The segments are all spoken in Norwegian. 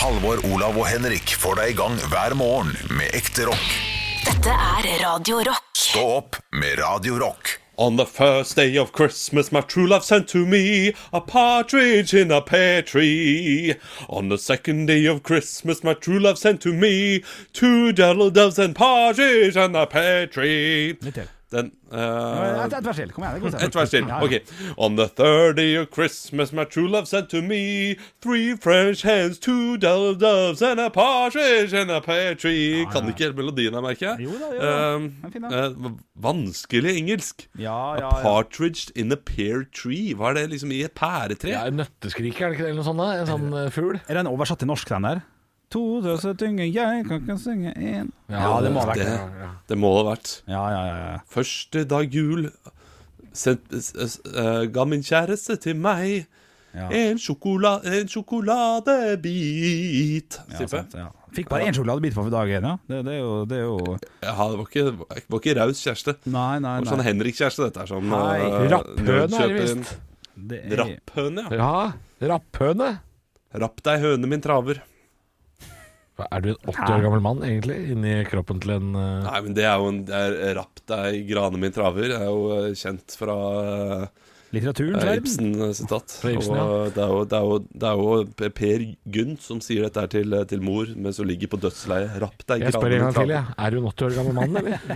Halvor, Olav og Henrik får deg i gang hver morgen med ekte rock. Dette er Radio Rock. Stå opp med Radio Rock. On the first day of Christmas, my true love sent to me a partridge in a pear tree. On the second day of Christmas, my true love sent to me two turtle doves and partridge in a pear tree. Litt til. Den eh, Et, et vers til. Kom igjen. det går Et vers til. Ja, ja. Ok. On the third day of Christmas, my true love sent to me three French hens, two dull doves and a partridge in a pear tree. Kan ikke helt melodien her, merker jeg. Jo da, jo da. Den fin, da. eh, vanskelig engelsk. Ja, ja, A partridge in a pear tree. Hva er det liksom i et pæretre? Ja, Nøtteskrik, er det ikke det? Eller noe sånt? En sånn eh, fugl? Er den oversatt til norsk, den der? To døse tynger, jeg kan ikke synge en Ja, det må ha vært det, Ja, det må det ha vært. Ja, ja, ja. ja. Første dag jul sendt, eh, ga min kjæreste til meg Ja. en, sjokola, en sjokoladebit. Ja, sant, ja. Fikk bare én sjokoladebit på dag én, ja. Det, det, er jo, det er jo Ja, det var ikke, det var ikke raus kjæreste. Nei, nei, Det var sånn nei. Henrik-kjæreste, dette er sånn Nei, eh, rapphøne er det nødkjøper visst. Det er, Rapphøne, ja. Ja, rapphøne. Rapp deg, høne min traver. Er du en 80 år gammel mann, egentlig, inni kroppen til en uh... Nei, men det er jo en det er Rapp deg, grane min traver. Det er jo eh, kjent fra eh, litteraturens Eh, verden. Ibsen-sitat. Ibsen, ja. Og det er, jo, det, er jo, det er jo Per Gynt som sier dette til, til mor mens hun ligger på dødsleiet. Rapp deg, Jeg spør en gang til, jeg. Ja. Er du en 80 år gammel mann, eller?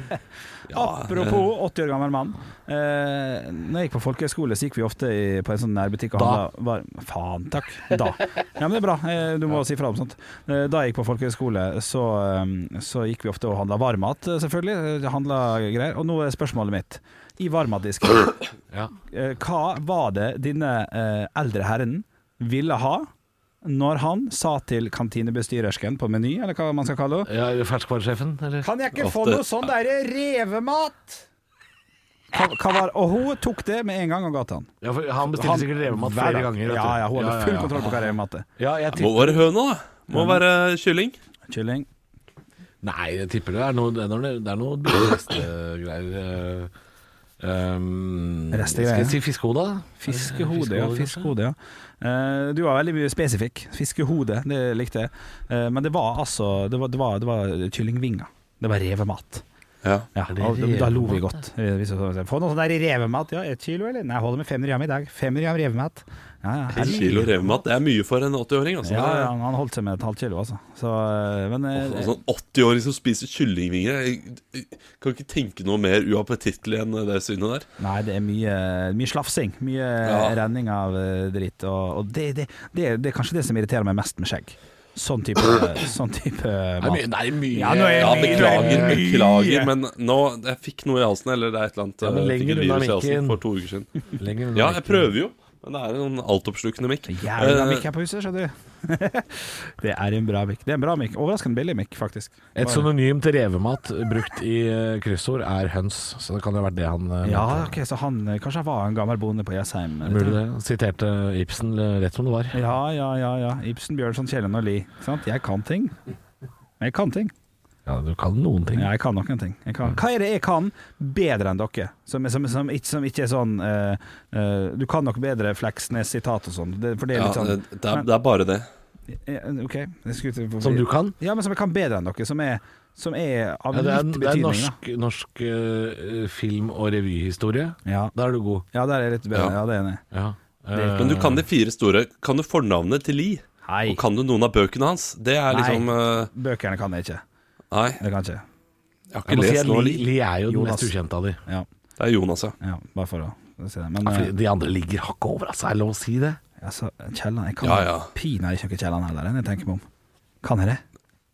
Ja, Apropos 80 år gammel mann. Eh, når jeg gikk på folkehøyskole, så gikk vi ofte i, på en sånn nærbutikk og handla var, Faen, takk. Da. Ja, men det er bra. Eh, du må si fra om sånt. Eh, da jeg gikk på folkehøyskole, så, eh, så gikk vi ofte og handla varmmat, eh, selvfølgelig. Handla greier. Og nå er spørsmålet mitt. I varmadisken. Ja. eh, hva var det denne eh, eldre herren ville ha når han sa til kantinebestyrersken på Meny, eller hva man skal kalle det ja Ferskvaresjefen, eller? Kan jeg ikke få noe sånn derre revemat? Hva, hva var, og hun tok det med en gang og ga til han. Ja, for han bestilte sikkert revemat flere ganger. Ja, ja, hun hadde full ja, ja. kontroll på hva revemat er. Ja, jeg Må være høna, da. Må være kylling. Kylling. Nei, jeg tipper det er noe Det er noe, det er noe restegreier. Um? Skal jeg si fiskehode? Fiskehode, ja. Fiskehode, ja. Uh, du var veldig spesifikk. Fiskehode, det likte jeg. Uh, men det var altså Det var, det var, det var kyllingvinger. Det var revemat. Ja. Ja, og da lo vi godt. Eh, Få noe sånn der i revemat. Ja, ett kilo, eller? Nei, jeg holder med 500 gram i dag. 500 gram revemat. Ja, ja, En kilo revemat, det er mye for en 80-åring. Altså. Ja, ja, han holdt seg med et halvt kilo, altså. Så, eh, men oh, Og Sånn 80-åring som spiser kyllingvinger. Jeg, jeg kan ikke tenke noe mer uappetittlig enn det synet der. Nei, det er mye, mye slafsing. Mye Ja. renning av eh, dritt. Og, og det, det, det, er- det er kanskje det som irriterer meg mest med skjegg. Sånn type, sånn type mat. Nei, er mye Ja, nå er Ja, mye, beklager, mye. beklager, men nå Jeg fikk noe i halsen, eller det er et eller annet Ja, men jeg lenger fikk et unna virus i halsen mikken. for to uker siden. Ja, jeg prøver jo, men det er en sånn altoppslukende mikk. Jævla Eh, mikk her på huset, skjønner du. det er en bra mikk. Det er en bra mikk. Overraskende billig mikk, faktisk. Et synonym til revemat brukt i eh, kryssord er høns, så det kan jo ha vært det han eh, Ja, mente. ok, så han kanskje han var en gammel bonde på Jessheim. Mulig det. Siterte Ibsen rett som det var. Ja, ja, ja. ja. Ibsen, Bjørnson, Kielland og Lie. Sant? Jeg kan ting. Jeg kan ting. Ja, du kan noen ting. Ja, jeg kan noen ting. Jeg kan. Hva er det jeg kan bedre enn dere? Som, som, som, ikke, som ikke er sånn uh, uh, Du kan nok bedre Fleksnes-sitat og sånn. Det, for det er Ja, litt sånn det, det, er, det er bare det. Eh, OK. Jeg skulle, for, Som du kan? Ja, men som jeg kan bedre enn dere. Som er, som er av Ja, det er, litt det er betydning. norsk, norsk uh, film- og revyhistorie. Ja. Da er du god. ja, der er jeg litt bedre. Ja. Ja, det er enig. Ja. Det- Men du kan de fire store. Kan du fornavnet til Lie? Og kan du noen av bøkene hans? Det er Nei. liksom bøkene kan jeg ikke. Nei, Det kan ikke. jeg har ikke må si lest at noe Li, Li er jo den Jonas. mest ukjente av de. Ja, Det er Jonas, ja. ja bare for å si det. Men Ja, eh, for de andre ligger hakket over, altså. Er det lov å si det? altså, kjelleren Jeg kan Ja, ja. pinadø ikke kjelleren heller, enn jeg tenker meg om. Kan jeg det?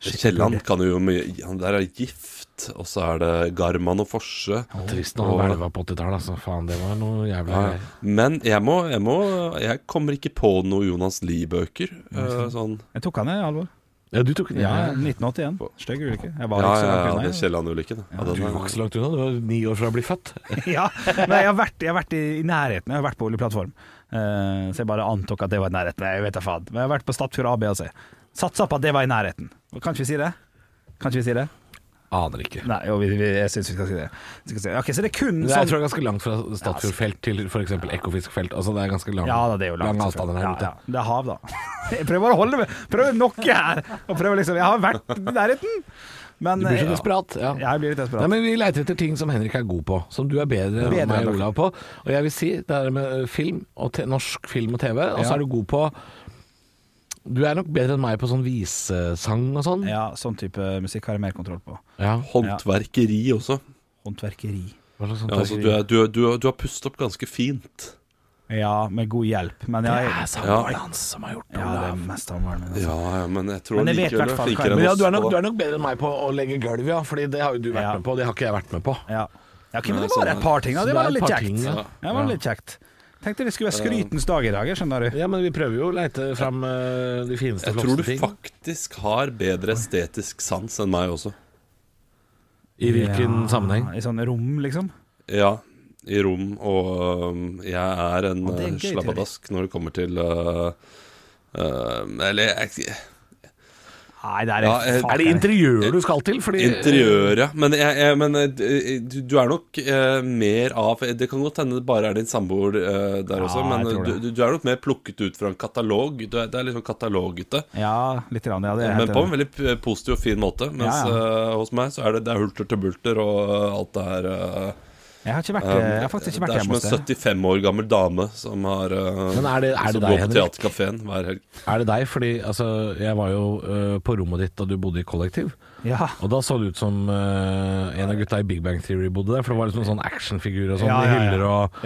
Kielland kan jo mye Han der er gift, og så er det Garman og Forse. Trist når han hvelva på 80-tallet. Altså. Faen, det var noe jævla Ja, greier. men jeg må, jeg må Jeg kommer ikke på noe Jonas Lie-bøker. eh, sånn Jeg tok han i alvor. Ja, du tok den. Ja, Ja, 1981. Stygg ulykke. Jeg var Ja, ikke så langt unna. Ja. Kielland-ulykken. Ja, Du var ikke så langt unna. Du var ni år fra å bli født. ja, men jeg har vært, jeg har vært i, i nærheten. Jeg har vært på oljeplattform. Uh, så jeg bare antok at det var i nærheten. Jeg vet da faen. Men jeg har vært på Statfjord A, B og C. Satsa på at det var i nærheten. Kan ikke vi si det? Kan ikke vi si det? Aner ikke. Nei, jo, vi, vi, jeg syns vi skal si det. Si. Ok, Så det er kun Men Jeg sånn tror det er ganske langt fra Statfjordfelt til f.eks. Ekofiskfelt. Altså det er ganske lang, Ja da, det er jo langt. lang avstander her ja, ute. ja. Det er hav, da. Jeg prøver å holde meg Prøver noe her. Og prøver liksom Jeg har vært i nærheten, men Du blir så ja. desperat. Ja. Jeg blir litt desperat. Nei, men Vi leiter etter ting som Henrik er god på, som du er bedre, Bedre enn meg og. Olav på. Og jeg vil si det er med eh, film, og norsk film og TV, og så er du god på Du er nok bedre enn meg på sånn visesang og sånn. Ja, sånn type musikk har jeg mer kontroll på. Ja. Håndverkeri også. Håndverkeri. Hva slags Ja, altså, du, er, du, er, du, du har pustet opp ganske fint. Ja, med god hjelp. Men jeg, Det er samboeren hans som har gjort det. ja, det er Olav. mest samvaren min. altså. Ja, ja, men jeg tror Men jeg vet likevel du er fall hva flinkere enn Men ja, oss du er, nok, på du det. er nok bedre enn meg på å legge gulv, ja. Fordi det har jo du vært Ja. med på, det har ikke jeg vært med på. Ja. ja ok, men det var et par ting, da. Det var litt kjekt. ting, ja. Det var litt kjekt. Tenkte det skulle være skrytens dag i dag, jeg skjønner du. Ja, men vi prøver jo å leite fram uh, de fineste, ting Jeg tror du ting. faktisk har bedre estetisk sans enn meg også. I hvilken Ja, sammenheng? I sånn rom, liksom. Ja, i rom, og um, jeg er en uh, gøy, slabbadask når det kommer til uh, uh, Eller jeg, Nei, det er Ja, eh, Er det interiøret du skal til? Fordi Interiøret. Men, jeg, jeg, men uh, du, du er nok eh, mer av Det kan godt hende det bare er din samboer eh, der Ja, også, men du, du, er nok mer plukket ut fra en katalog. Du er, det er litt sånn katalogete. Ja, litt grann, ja. Det Men på en veldig positiv og fin måte. Mens uh, hos meg så er det, det er hulter til bulter, og alt det her Jeg har, ikke vært, um, jeg har faktisk ikke vært Det er som en 75 år gammel dame som har uh, Men er det, er det som deg, går på? Theatercaféen hver helg. Er det deg? Fordi altså, jeg var jo uh, på rommet ditt da du bodde i kollektiv. Ja. Og da så det ut som uh, en av gutta i Big Bang Theory bodde der. For det var liksom sånn actionfigurer og sånn Ja, ja, hyller og.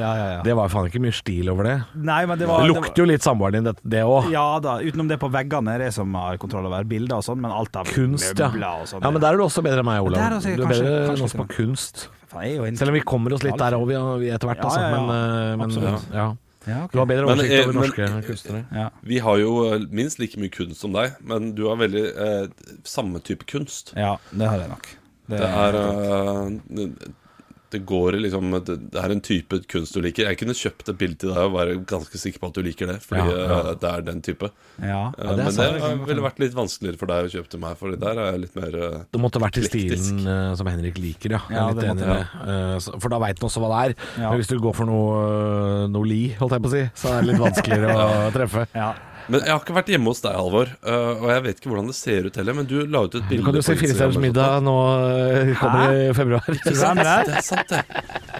Det var faen ikke mye stil over det. Nei, men det Det var det var... jo litt samboeren din, det- òg. Ja da, utenom det på veggene, det er som har kontroll over bilder og sånn, men alt av Kunst, ja. og sånn. Ja, Men der er du også bedre enn meg, Olav. Du er kanskje- bedre enn oss på kunst. Selv om vi kommer oss litt der òg, etter hvert, Ja, altså. ja, ja. Men, uh, men ja. Ja, okay. Du har bedre Men, oversikt eh, over men- norske kunstnere. Ja. Vi har jo uh, minst like mye kunst som deg, men du har veldig eh, samme type kunst. ja, det har jeg nok. Det, Det er uh, Det går i liksom Det det er en type kunst du liker. Jeg kunne kjøpt et bilde til deg og være ganske sikker på at du liker det, fordi Ja, ja. uh, det er den type. ja, ja, det men det ville vært litt vanskeligere for deg å kjøpe til meg, for der er jeg litt mer uh, Det måtte vært i stilen eh, som Henrik liker, ja. Jeg Ja, er litt det enig i måtte det. Eh, for da veit han også hva det er. Ja. Men hvis du går for noe, eh, noe li, holdt jeg på å si, så er det litt vanskeligere å treffe. Ja. Men jeg har ikke vært hjemme hos deg, Halvor, uh, og jeg vet ikke hvordan det ser ut heller, men du la ut et bilde. Du kan jo se Firestjerners middag nå kommer Hæ? i februar. Det er sant, det. er sant, det.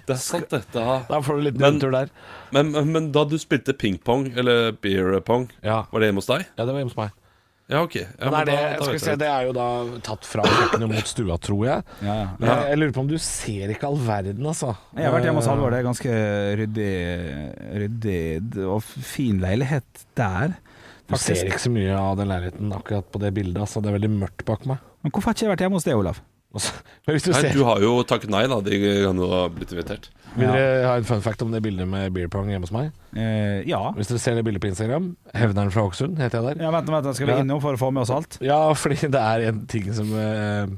Det er sant, det. Da, Da får du litt Men- tur der. men, men, men da du spilte pingpong, eller beer pong, Ja. var det hjemme hos deg? ja, det var hjemme hos meg. Ja, ok. Ja, Men men det, da- da skal vi se, det er jo da tatt fra kjøkkenet mot stua, tror jeg. Ja, ja. Men jeg, jeg lurer på om du ser ikke all verden, altså. Jeg har vært hjemme hos Halvor, det er ganske ryddig, ryddig og fin leilighet der. Du ser ikke så mye av den leiligheten akkurat på det bildet. Altså. Det er veldig mørkt bak meg. Men hvorfor har ikke jeg vært hjemme hos deg, Olav? Hvis du Nei, du har jo takket nei, da. De kan jo ha blitt invitert. Vil dere ha en fun fact om det bildet med beer pong hjemme hos meg? Eh, ja. Hvis dere ser det bildet på Instagram, Hevneren fra Hokksund, heter jeg der. ja. Vent, vent, skal vi innom for å få med oss alt? Ja, fordi det er en ting som eh,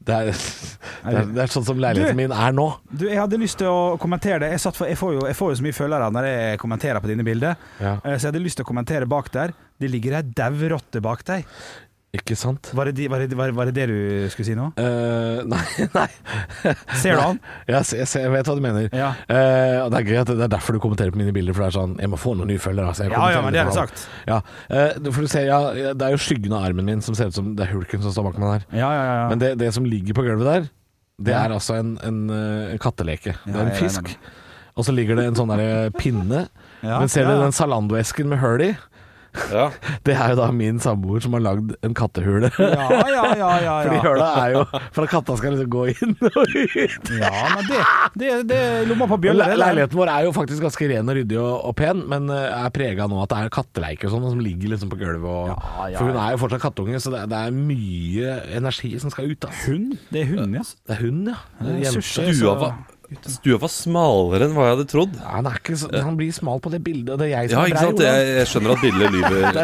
det, er, det, er, det er sånn som leiligheten min er nå. Du, Jeg hadde lyst til å kommentere det. Jeg, satt for, jeg, får, jo, jeg får jo så mye følgere når jeg kommenterer på dine bilder. Ja. Eh, Så jeg hadde lyst til å kommentere bak der. Det ligger ei daurotte bak deg. Ikke sant? Var det, de- var, det, var, det det du skulle si nå? Uh, nei, nei. Ser du han? Jeg, jeg, ser- jeg vet hva du mener. Ja. Uh, det er gøy at det er derfor du kommenterer på mine bilder, for det er sånn Jeg må få noen nye følgere. Altså. Ja, ja, men det har jeg sagt. Ja, Uh, for du ser, ja, Det er jo skyggen av armen min som ser ut som det er hulken som står bak meg der. Ja, ja, ja. Men det, det som ligger på gulvet der, det Ja. er altså en, en, en katteleke. Det er en fisk. Og så ligger det en sånn der pinne. Ja, Men ser ja, du den Zalando-esken med hull i? Ja. Det er jo da min samboer som har lagd en kattehule. Ja, ja, ja, ja, Fordi høla er jo for at katta skal liksom gå inn og ut. ja men det, det, det er lomma på bjølla. le- Leiligheten vår er jo faktisk ganske ren og ryddig og, og pen, men eh, er prega nå at det er katteleik og sånn som ligger liksom på gulvet. Og, Ja, ja, for hun er jo fortsatt kattunge, så det, det er mye energi som skal ut. Da. Hun? Det er hun, ja. Det er hun, ja. Det er Jente. Stua var, stua var smalere enn hva jeg hadde trodd. Ja, han, er ikke så, han blir smal på det bildet, det er jeg som Ja, ikke sant? Jeg, jeg skjønner at bildet lyver.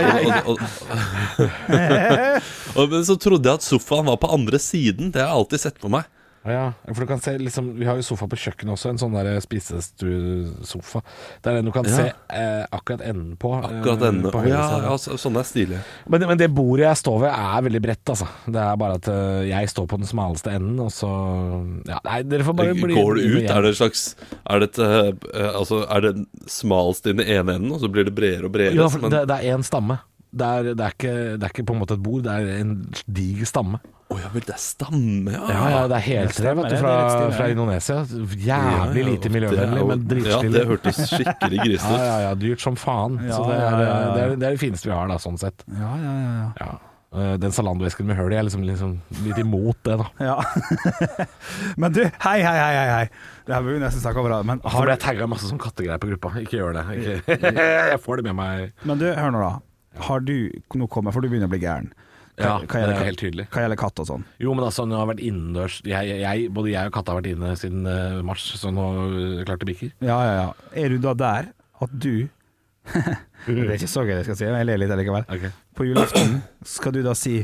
Er men så trodde jeg at sofaen var på andre siden. Det har jeg alltid sett på meg. Ja, for du kan se liksom Vi har jo sofa på kjøkkenet også, en sånn der spisestuesofa. Det er den du kan Ja. se eh, akkurat enden på. eh, Akkurat enden, på ja, ja, så- sånne er stilige. Men, men det bordet jeg står ved er veldig bredt, altså. Det er bare at eh, jeg står på den smaleste enden, og så Ja, nei, dere får bare bli Går det ut? Er det en slags Er det, et, eh, altså, er det smalst i den ene enden, og så blir det bredere og bredere? Ja, for men... det, det er én stamme. Det er, det, er ikke, det er ikke på en måte et bord, det er en diger stamme. Å ja, vel, det er stamme, ja. Ja, ja, det er heltre vet du, fra, fra Indonesia. Jævlig ja, lite miljøvennlig, men dritstille. Ja, det hørtes skikkelig grisete Ja, ut. ja, ja, dyrt som faen. Ja, så det er, ja, ja, ja. Det, er, det er det fineste vi har, da, sånn sett. Ja, ja, ja. ja. Ja. Eh, Den salandoesken med hull i, er liksom, liksom litt imot det, da. Ja. Men du, hei, hei, hei, hei. Det her bør vi nesten snakke om. Men, Så har, ble jeg tagga masse som kattegreier på gruppa. Ikke gjør det. Ikke. jeg får det med meg. men du, hør nå, da. Har du Nå kommer for du begynner å bli gæren. Ja, Hva- hva det er helt tydelig. Hva gjelder katt og sånn? Jo, men altså, nå har vært innendørs jeg, jeg, Både jeg og katta har vært inne siden uh, mars, så nå uh, klart det bikker. Ja, ja, ja. Er du da der at du Det er ikke så gøy, jeg skal si, men jeg ler litt likevel. Okay. På julaften skal du da si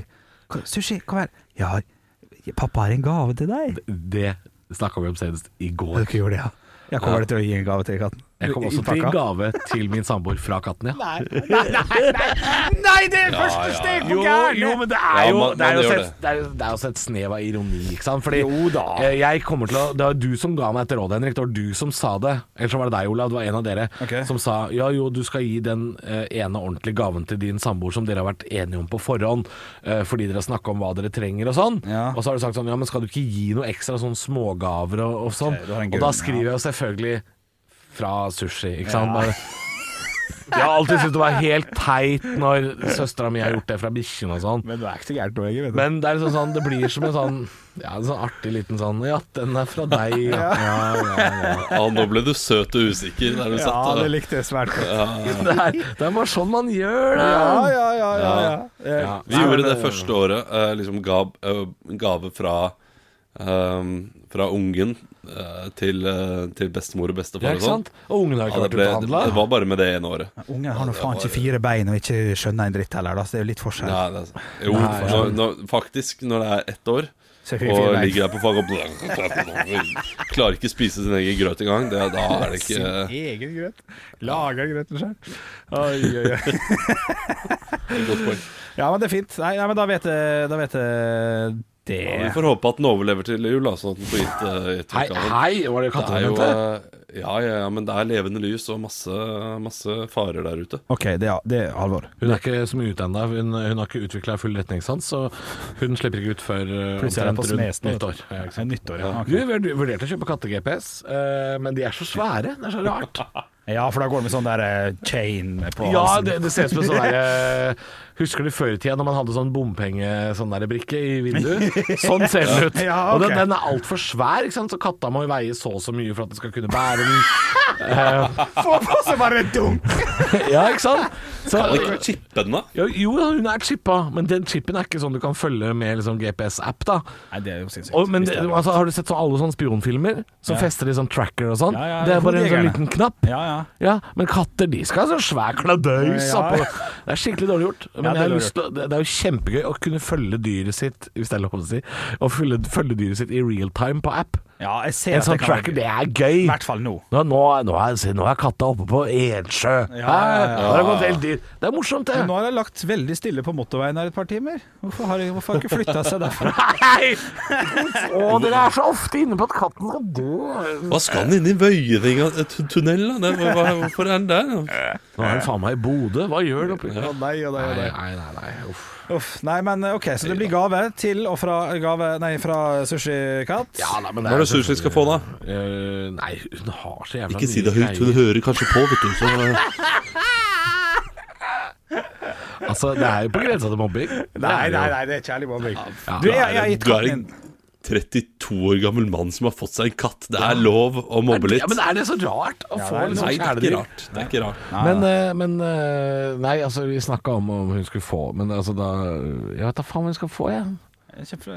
Sushi, kom her. Ja, pappa har en gave til deg. Det snakka vi om senest i går. Dere gjorde det, ja. Jeg kommer til å gi en gave til katten. Jeg kom også til Takka. gave til min samboer fra katten, ja. Nei, det er første steg på gæren! jo, men det er jo det er jo gjør det er, det også et snev av ironi, ikke sant? Fordi Jo da. eh, jeg kommer til å Det var du som ga meg et råd, Henrik. Det var du som sa det. Eller så var det deg, Olav. Det var en av dere okay. som sa ja jo, du skal gi den eh, ene ordentlige gaven til din samboer som dere har vært enige om på forhånd, eh, fordi dere har snakka om hva dere trenger og sånn. Ja. Og så har du sagt sånn ja, men skal du ikke gi noe ekstra sånn smågaver og, og sånn? Okay, og da skriver jeg jo selvfølgelig fra sushi, ikke sant? Bare, jeg har alltid syntes det var helt teit når søstera mi har gjort det fra bikkjen og sånn. Men du er ikke så gærent nå, Egil. vet du. Men det er liksom sånn, det blir som en sånn Ja, en sånn artig liten sånn Ja, den er fra deg. Ja, ja, ja. ja. Ja, nå ble du søt og usikker der du Ja, satt. det likte jeg svært godt. Det, er, det er bare sånn man gjør det. Ja, ja, ja. ja, ja. Ja. Vi gjorde det første året. eh, liksom eh, gave fra um, Fra ungen til, eh, til bestemor og bestefar Ja, og ikke sånn. sant? Og ungen har ikke det, vært ble, ute og handla. det var bare med det ene året. Ungen har nå faen ikke fire bein og ikke skjønner en dritt heller, da, så det er jo litt forskjell. Nei, det er, jo, Nei, ja. når, når, faktisk, når det er ett år og ligger der på fag og klarer ikke spise sin egen grøt engang, det, da er det ikke Sin egen grøt. Lager grøten sjøl. Oi, oi, oi. godt poeng. Ja, men det er fint. Nei, nei men da vet jeg, da vet jeg det. Ja, vi får håpe at den overlever til jul, da, sånn at den får gitt, uh, Hei, hei, var det jo mente? eh, Ja, ja, ja, men det er levende lys og masse, masse farer der ute. OK, det er, det er alvor. Hun er ikke så mye ute ennå. Hun, hun har ikke utvikla full retningssans, så hun slipper ikke ut før uh, Plutselig er det på rundt nyttår. Ja, Nyttår, ja. Du, vi har vurdert å kjøpe katte-GPS, uh, men de er så svære. Det er så rart. Ja, for da går det med sånn der chain på Ja, det, det ser ut som en sånn derre Husker du før i tida når man hadde sånn bompenge sånn i vinduet? Sånn ser den ut. Ja, Og den, den er altfor svær, ikke sant? så katta må jo veie så og så mye for at den skal kunne bære den. Få på seg bare dunk! Ja, ikke sant? Så, Kan ikke chippe den, da? jo, jo, hun er chippa, men den chipen er ikke sånn du kan følge med liksom, GPS-app. da Nei, det er jo sinnssykt. og, Men er- altså, har du sett sånn alle sånne spionfilmer som Ja. fester i sånn tracker og sånn? Ja, ja, det er bare en sånn liten knapp. Ja, ja. Ja, men katter de skal ha sånn svær kladøys Ja. oppå. Det er skikkelig dårlig gjort. Men Ja, det er jeg har lyst det det er jo kjempegøy å kunne følge dyret sitt Hvis det er lov å si Å følge, følge dyret sitt i real time på app. Ja, jeg ser En sånn det tracker, det er gøy. I hvert fall nå. Nå, nå, nå, er, se, nå er katta oppe på Edsjø. Ja, ja, ja. Det er morsomt, det. Men nå har jeg lagt veldig stille på motorveien her et par timer. Hvorfor har, jeg, hvorfor har jeg ikke flytta seg derfra? Nei! Å, dere er så ofte inne på at katten skal dø. Hva skal den inn i Vøyringa-tunnelen? Hvorfor er den der? Nå er den faen meg i Bodø. Hva gjør den oppi å nei, Nei, nei. nei, nei. nei. Uff. Uff, nei, men OK, så det blir gave til og fra gave Nei, fra Sushikatt. Ja, nei, men Hva er det Sushi skal få, da? Eh, nei, hun har så jævla Ikke si det høyt, hun hører kanskje på, vet du. Så, Altså, det er jo på grensa til mobbing. Nei, nei, nei, det er kjærlig mobbing. Ja. Du, jeg, jeg har gitt katten min 32 år gammel mann som har fått seg en katt. Det er lov å mobbe litt. Ja, men er det så rart å Ja, få en sånn kjæledyr? ikke rart. Det er ikke rart. Nei, Men, nei. eh, men eh, Nei, altså, vi snakka om om hun skulle få Men altså, da Jeg vet da faen hva hun skal få, jeg.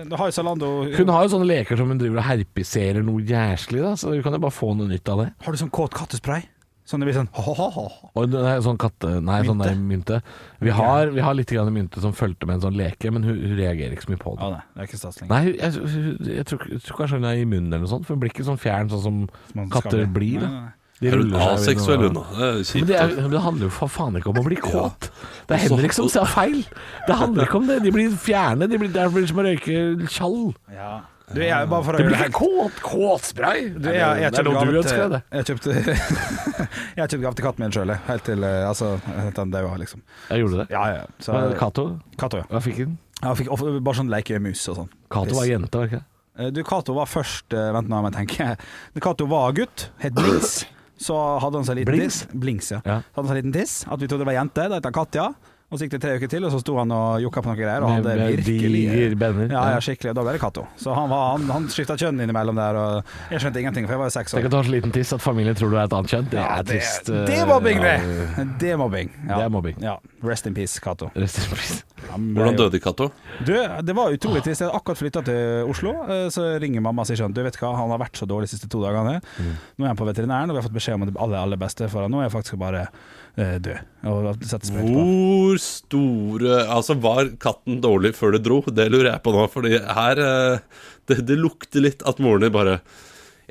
Du har jo Zalando Hun har jo sånne leker som hun driver og herpiserer noe jæslig, da, så du kan jo bare få noe nytt av det. Har du sånn kåt kattespray? Sånn det blir sånn ha-ha-ha. Og er sånn katte... Nei, sånn der mynte. Vi har, vi har litt grann mynte som fulgte med en sånn leke, men hun, hun reagerer ikke så mye på Ja, det. nei, det er ikke stas lenger. Nei, jeg, jeg, jeg, tror, jeg tror kanskje hun er i munnen eller noe sånt, for hun blir ikke sånn fjern sånn som katter bli. blir. Nei, nei, nei. De Er hun aseksuell, hun da? Det er Men det, er, det handler jo for faen ikke om å bli kåt. Det er Henrik som ser feil. Det handler ikke om det. De blir fjerne. De blir, det blir som å røyke tjall. Ja. Du, jeg, bare for å Det blir ikke kåt. Kåtspray. du, jeg, jeg, det er noe du ønsker deg, det. Jeg kjøpte Jeg har kjøpt gave til katten min sjøl, helt til eh, Altså, helt til daua, liksom. Jeg gjorde det. Ja, ja. Så, Men Kato? Kato ja. hva fikk den? Jeg fikk bare sånn lekemus og sånn. Kato var jente, var ikke det? Eh, Du, Cato var først eh, Vent nå, må jeg tenke. Cato var gutt, het Blings. Så hadde han seg en liten Blings? tiss. Blings, ja. Ja. Så hadde han seg en liten tiss. At vi trodde det var jente. Da het han Katja. Og så gikk det tre uker til, og så sto han og jokka på noen greier. Og hadde med virkelig diger. Ja, ja, skikkelig. Og da ble det Cato. Så han, var, han, han skifta kjønn innimellom der, og jeg skjønte ingenting, for jeg var jo seks Tenk år. at du har så liten tiss at familien tror du er et annet kjønn. Det Ja, er trist. Det, det er eh, mobbing, det! Det er mobbing. Ja. Det er mobbing. Ja. Rest in peace, Cato. Rest in peace. Hvordan døde Cato? Det var utrolig trist. Jeg hadde akkurat flytta til Oslo. eh, Så ringer mamma og sier sånn Du vet hva, han har vært så dårlig de siste to dagene. Nå er han på veterinæren, og vi har fått beskjed om det aller, aller beste for han. Nå er jeg faktisk bare eh, død. Og sette sprøyte på. Hvor store Altså, var katten dårlig før det dro? Det lurer jeg på nå, fordi her eh, det, det lukter litt at moren din bare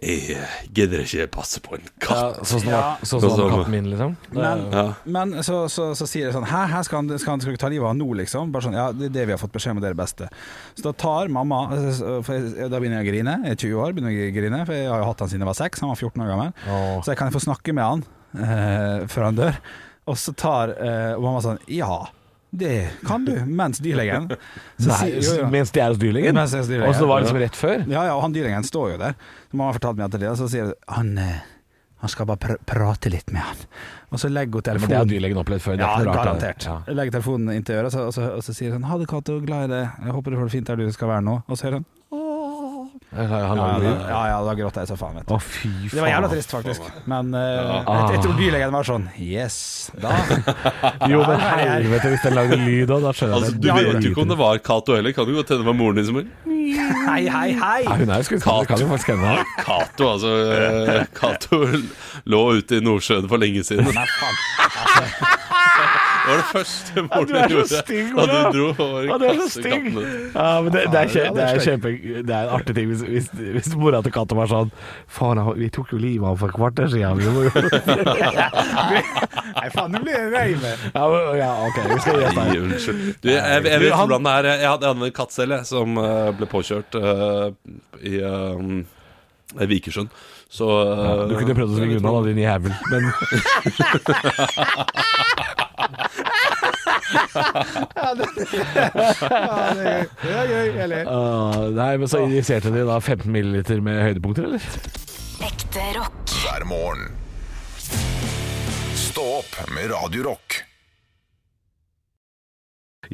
Jeg gidder ikke passe på en Ja, katt. sånn som Ja. sånn som Sånn katten min, liksom. Men, Ja. men så, så, så sier jeg sånn Hæ, her skal han, skal han ta livet av nå, liksom? Bare sånn, ja, det er det vi har fått beskjed om, det er det beste. Så da tar mamma eh, for jeg, Da begynner jeg å grine. Jeg er 20 år, begynner jeg å grine, for jeg har jo hatt han siden jeg var 6. Han var 14 år gammel. Åh. Så jeg kan få snakke med han eh, før han dør. Og så tar eh, mamma sånn Ja, det kan du. Mens dyrlegen så Nei, jo, mens de er hos dyrlegen? Mens jeg er hos dyrlegen. Og så var det liksom rett før? Ja, ja, og han dyrlegen står jo der. Så mamma fortalte meg etter det, og så sier han, eh, han skal bare pr prate litt med han. Og så legger hun Men det har dyrlegen opplevd før. Det ja, er garantert. Ja. Legger telefonen inntil øret, og så, og, så, og så sier han 'Ha det, Cato, glad i det. Jeg håper du får det fint der du skal være nå.' Og så hører han Han ja, lager ja, ja, da gråt jeg så faen, vet du. Å, fy faen. Det var jævla trist, faktisk. Men eh, jeg, Ah. jeg tror dyrlegen var sånn Yes, da Jo, men helvete, hvis den lagde lyd òg, da skjønner Altså, jeg Du vet jo ikke om det var Cato heller. Kan du godt hende det var moren din som var Hei, hei, hei! Ja, hun er jo skuespiller, det kan jo faktisk hende. Cato, altså. eh, Cato lå ute i Nordsjøen for lenge siden. Nei, faen. Det var det første Morten du gjorde stygg, da du dro over Ja, du er så. Ja, men det, det, er, kje, det er kjempe, det en artig ting hvis, hvis, hvis mora til katten var sånn Faen, vi tok jo livet av ham for et kvarter siden. Vi må jo Nei, faen, nå blir jeg rei med. ja, ja, OK, vi skal gjøre det. Unnskyld. Du, jeg, jeg, jeg, vet hvordan det er. Jeg hadde, en katt selv jeg, som eh, ble påkjørt uh, i um, Vikersund. Så eh, Du kunne prøvd å svinge unna, da, din jævel. Men Ja, det er gøy. Det er gøy, jeg ler. uh, Nei, men så injiserte de da 15 milliliter med høydepunkter, eller? Ekte rock. hver morgen. Stå opp med Radio Rock.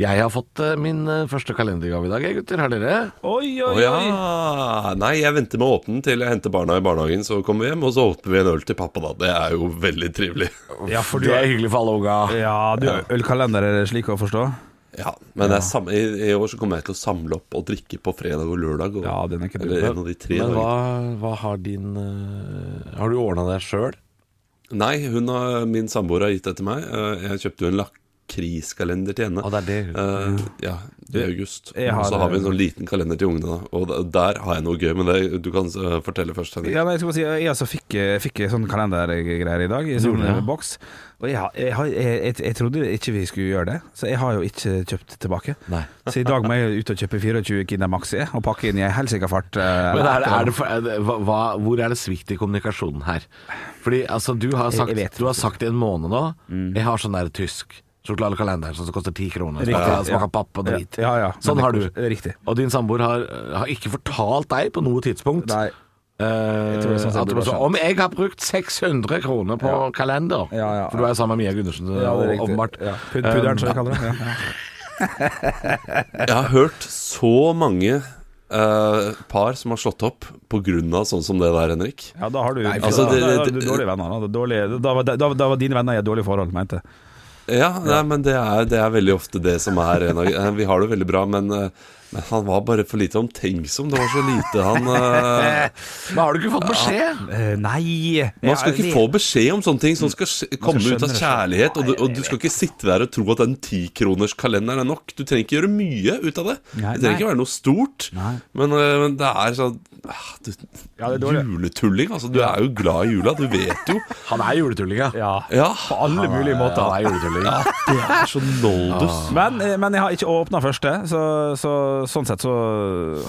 Jeg har fått eh, min eh, første kalendergave i dag, gutter. Har dere? Oi, oi, oi. ja. Nei, jeg venter med å åpne den til jeg henter barna i barnehagen. Så kommer vi hjem, og så åpner vi en øl til pappa, da. Det er jo veldig trivelig. Ja, for du Det er hyggelig for alle unga. Ja, du, ølkalender er det slik å forstå? Ja, Men ja. er sam- i, i år så kommer jeg til å samle opp og drikke på fredag og lørdag. Og, Ja, den er ikke eller en av de tre Men hva, hva har din uh, Har du ordna det sjøl? Nei, hun har, min samboer har gitt det til meg. Jeg kjøpte jo en lakriskalender til henne. Og det er det. Uh, ja, i august. har- Og så har vi en sånn liten kalender til ungene. Og der har jeg noe gøy. Men det, du kan uh, fortelle først, Henrik. Ja, men jeg, skal bare si, jeg altså fikk, fikk sånn kalendergreier i dag, i sånn ja. boks. Og jeg, jeg, jeg, jeg, jeg trodde ikke vi skulle gjøre det, så jeg har jo ikke kjøpt tilbake. Nei. Så i dag må jeg ut og kjøpe 24 Kinder Maxi og pakke inn i ei helsika fart. eh, Men er det, er det for, er det, hva, hva- hvor er det svikt i kommunikasjonen her? Fordi altså, du har sagt, Jeg- jeg du har sagt i en måned nå Jeg har sånn der tysk sjokoladekalender som koster ti kroner. Riktig, Smaker, ja. smaker papp og drit. Ja, ja, Sånn har du. Riktig. Og din samboer har, har ikke fortalt deg på noe tidspunkt Nei. Jeg tror er sånn at jeg du så. Om jeg har brukt 600 kroner på Ja. kalender Ja, ja, For du er sammen med Mia Gundersen, Ja, åpenbart. Ja. Pud pudderen, som vi kaller det. Ja. Jeg har hørt så mange Uh, par som har slått opp pga. sånn som det der, Henrik. Ja, da har du altså, det- det- du dårlige venner. Da, dårlige, da, var- da, da var dine venner i et dårlig forhold, mente jeg. Ja, nei, men det er, det er veldig ofte det som er en av eh, Vi har det veldig bra, men, eh, men han var bare for lite omtenksom. Det var så lite han eh, Men har du ikke fått beskjed? Eh, nei Man skal ikke få beskjed om sånne ting som skal komme ut av kjærlighet. Og du, og du skal ikke sitte der og tro at den tikronerskalenderen er nok. Du trenger ikke gjøre mye ut av det. Det trenger ikke være noe stort. Men, eh, men det er sånn du, Ja, det er. Juletulling. Altså, du er jo glad i jula, du vet jo. Han er juletulling, ja. Ja, Ja, på alle mulige måter. Han er juletulling. det er så noldus. Men, eh, men jeg har ikke åpna første, så, så sånn sett så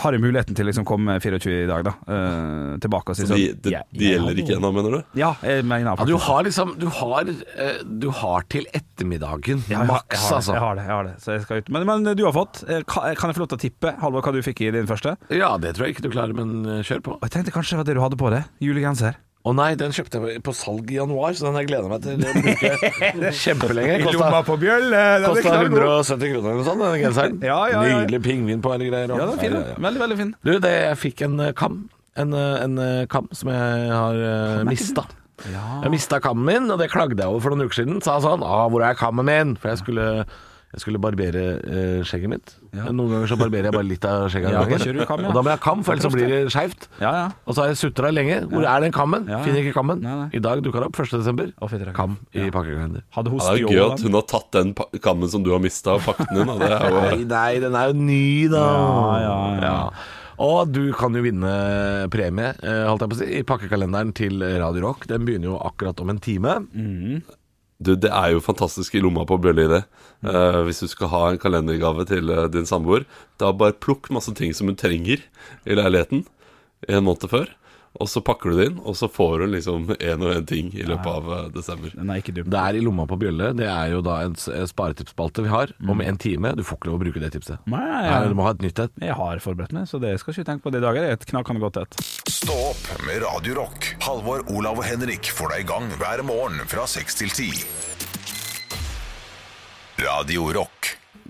har jeg muligheten til å liksom komme 24 i dag, da. Uh, tilbake og si Så sånn de, de, ja, de gjelder ikke ennå, mener du? Ja, jeg mener Ja, du har liksom Du har, eh, du har til ettermiddagen. Ja, Maks, altså. Jeg har det, jeg har det. Så jeg skal ut. Men, men du har fått. Kan jeg få lov til å tippe, Halvor, hva du fikk i din første? Ja, det tror jeg ikke du klarer, men kjør på. Og jeg tenkte kanskje det var det du hadde på deg. Julegenser. Å nei, den kjøpte jeg på salg i januar, så den har jeg gleda meg til å bruke kjempelenge. Lomma på bjølle! kosta 170 kroner eller noe sånt, den genseren. Ja, ja, ja. Nydelig pingvin på hele greier. og- Ja, den er fin. Ja. Veldig, veldig fin. Du, det, jeg fikk en eh, kam. En, eh, en eh, kam som jeg har uh, mista. Jeg mista kammen min, og det klagde jeg over for noen uker siden. Sa sånn 'Å, 'Hvor er kammen min?' For jeg skulle, jeg skulle barbere eh, skjegget mitt. Ja. Noen ganger så barberer jeg bare litt av skjegget. Ja, da kjører du kam, ja. Og da må jeg ha kam, for ellers så blir det skeivt. Ja, ja. Og så har jeg sutra lenge. Hvor er den kammen? Ja, ja. Finner ikke kammen. Nei, nei. I dag dukka det opp 1. desember. Å, fy, det er Kam i pakkekalender. Ja, det er gøy at hun har tatt den kammen som du har mista, og pakket den inn. Nei, nei, den er jo ny, da. Ja, ja, ja. Og du kan jo vinne premie, eh, holdt jeg på å si, i pakkekalenderen til Radio Rock. Den begynner jo akkurat om en time. Du, det er jo fantastisk i lomma på Bjørli, det. Uh, hvis du skal ha en kalendergave til uh, din samboer, da bare plukk masse ting som hun trenger i leiligheten en måned før. Og så pakker du det inn, og så får hun liksom én og én ting i løpet av eh, desember. Den er ikke dum. Det er i lomma på Bjølle. Det er jo da en sparetipsspalte vi har. Om en time. Du får ikke lov å bruke det tipset. Nei, Nei, du må ha et nytt et. jeg har forberedt meg, så det skal ikke tenke på det i dag. Det er et knakende godt et. Stå opp med Radio Rock. Halvor, Olav og Henrik får deg i gang hver morgen fra 6 til 10. Radio Rock.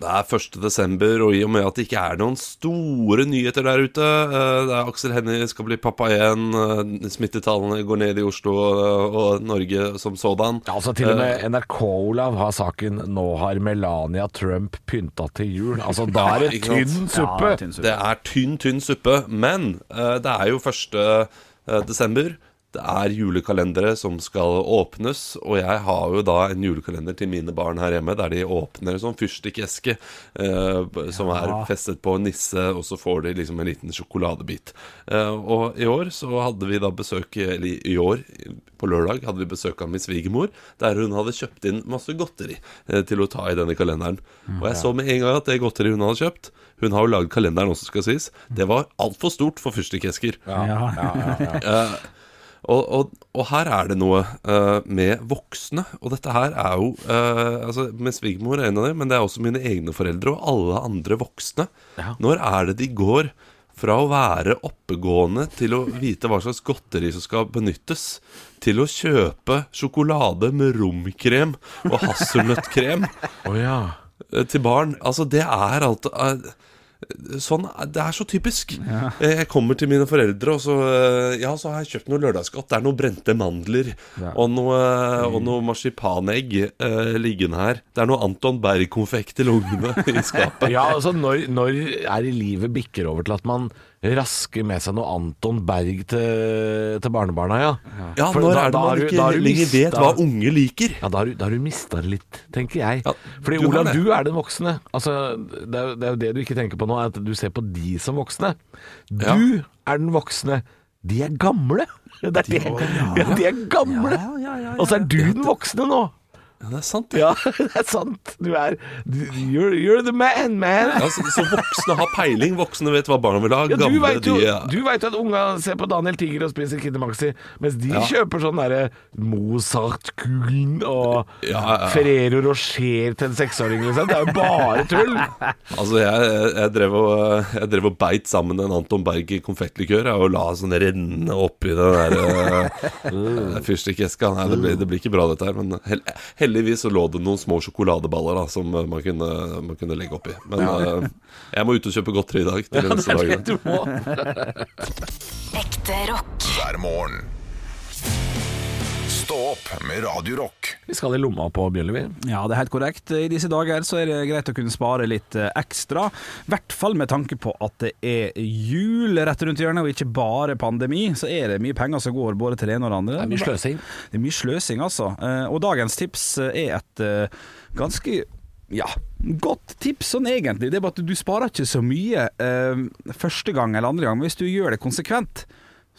Det er 1. desember, og i og med at det ikke er noen store nyheter der ute eh, Det er Aksel Hennie skal bli pappa igjen, eh, smittetallene går ned i Oslo og, og Norge som sådan. Ja, altså Til og med NRK, Olav, har saken 'Nå har Melania Trump pynta til jul'. Altså, da er det tynn suppe! Ja. Det er tynn, tynn suppe, men eh, det er jo 1. Det er julekalendere som skal åpnes, og jeg har jo da en julekalender til mine barn her hjemme, der de åpner en sånn fyrstikkeske eh, som som er festet på en nisse, og så får de liksom en liten sjokoladebit. Eh, og i år så hadde vi da besøk Eller i år, på lørdag, hadde vi besøk av min svigermor, der hun hadde kjøpt inn masse godteri eh, til å ta i denne kalenderen. Og jeg så med en gang at det godteriet hun hadde kjøpt Hun har jo lagd kalenderen også, skal sies. Det var altfor stort for fyrstikkesker. Eh, og, og, og her er det noe uh, med voksne. Og dette her er jo uh, altså Min svigermor er en av dem, men det er også mine egne foreldre og alle andre voksne. Når er det de går fra å være oppegående til å vite hva slags godteri som skal benyttes, til å kjøpe sjokolade med romkrem og hasselnøttkrem oh, ja. eh, til barn. Altså, det er alt eh, Sånn, Det er så typisk. Ja. Jeg kommer til mine foreldre, og så, eh, ja, så har jeg kjøpt noe lørdagsgodt. Det er noen brente mandler og noe, eh, og noe marsipanegg eh, liggende her. Det er noe Anton Berg-konfekt til ungene i skapet. Ja, altså når, når er i livet bikker over til at man rasker med seg noe Anton Berg til, til barnebarna, ja? Ja, For når da- er det man ikke lenger vet hva unge liker? Ja, da har du, da har du mista det litt, tenker jeg. Ja, Fordi du Olav, du er den voksne. Altså, det, er, det er jo det du ikke tenker på nå, er at du ser på de som voksne. Du Ja. er den voksne. De er gamle. Det er det. Ja, de er gamle. Og så er du den voksne nå. Ja, det er sant. Ja, det er sant. Du er You're, you're the man, man. Ja, så, så voksne har peiling. Voksne vet hva barna vil ha. Ja, du vet jo, de er du at unga ser på Daniel Tiger og spiser Kid Maxi, mens de kjøper sånn derre Mozart-kulen og Ja, ja, ja. Ferrero Rocher til en seksåring, liksom. Det er jo bare tull. Altså, jeg, jeg, drev og, jeg drev og beit sammen en Anton Berg konfektlikør og la sånn renne oppi den der uh, fyrstikkeska. Nei, det blir, det blir ikke bra, dette her. Men hell, heldigvis så lå det noen små sjokoladeballer da, som eh, man kunne, man kunne legge oppi. Men eh, jeg må ut og kjøpe godteri i dag. Til de neste det Du må. Ekte rock. hver morgen. Stå opp med Radio Rock. Vi skal i lomma på Bjørli, vi. Ja, det er helt korrekt. I disse dager så er det greit å kunne spare litt eh, ekstra. I hvert fall med tanke på at det er jul rett rundt hjørnet, og ikke bare pandemi. Så er det mye penger som går både til det ene og det andre. Det er mye sløsing. Det er mye sløsing, altså. Eh, Og dagens tips eh, er et ganske ja, godt tips sånn egentlig. Det er bare at du sparer ikke så mye eh, første gang eller andre gang, men hvis du gjør det konsekvent,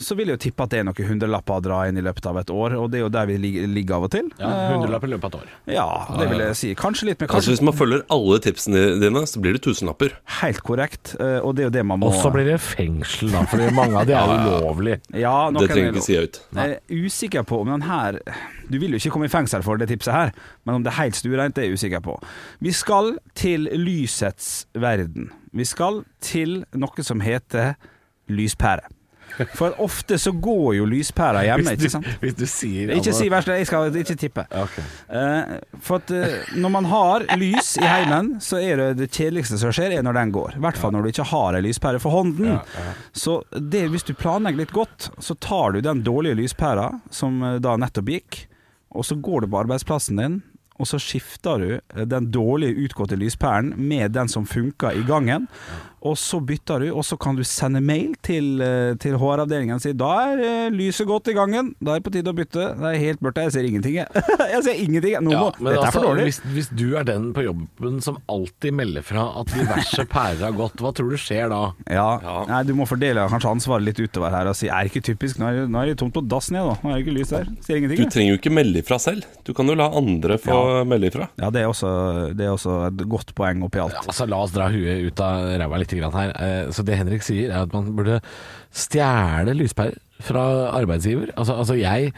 så vil jeg jo tippe at det er noen hundrelapper å dra inn i løpet av et år, og det er jo der vi ligger av og til. Ja, hundrelapper Hundrelapp i løpet av et år. ja, det vil jeg si. Kanskje litt, men Altså Hvis man følger alle tipsene dine, så blir det tusenlapper. helt korrekt. eh, Og det er jo det man må Og så blir det fengsel, da, fordi mange av de er ulovlige. ja, Det trenger er ikke si høyt. Jeg er usikker på om den her Du vil jo ikke komme i fengsel for det tipset her, men om det er helt stuereint, det er jeg usikker på. Vi skal til lysets verden. Vi skal til noe som heter lyspære. For ofte så går jo lyspæra hjemme, ikke sant? hvis du sier Ikke si verst, jeg skal ikke tippe. Okay. Uh, for at uh, når man har lys i heimen, så er det det kjedeligste som skjer, er når den går. I hvert fall når du ikke har ei lyspære for hånden. Så det, hvis du planlegger litt godt, så tar du den dårlige lyspæra, som eh, da nettopp gikk, og så går du på arbeidsplassen din, og så skifter du eh, den dårlige utgåtte lyspæren med den som funker i gangen. Og så bytter du, og så kan du sende mail til, eh, til HR-avdelingen og si da er eh, lyset godt i gangen, da er det på tide å bytte. Det er helt mørkt, jeg ser ingenting. jeg. Jeg ser ingenting. Nå Ja, dette er for altså, dårlig. hvis, hvis du er den på jobben som alltid melder fra at diverse pærer har gått, hva tror du skjer da? Ja, Nei, Du må fordele kanskje ansvaret litt utover her og si er det ikke typisk, nå er det, nå er det tomt på dassen igjen. Nå er det ikke lys der. Ser ingenting. Du trenger jo ikke melde ifra selv. Du kan jo la andre få melde ifra. Ja, det er, også, det er også et godt poeng oppi alt. Altså, La oss dra huet ut av ræva litt grann her. Eh, Så det Henrik sier, er at man burde stjele lyspærer fra arbeidsgiver. Altså, altså jeg,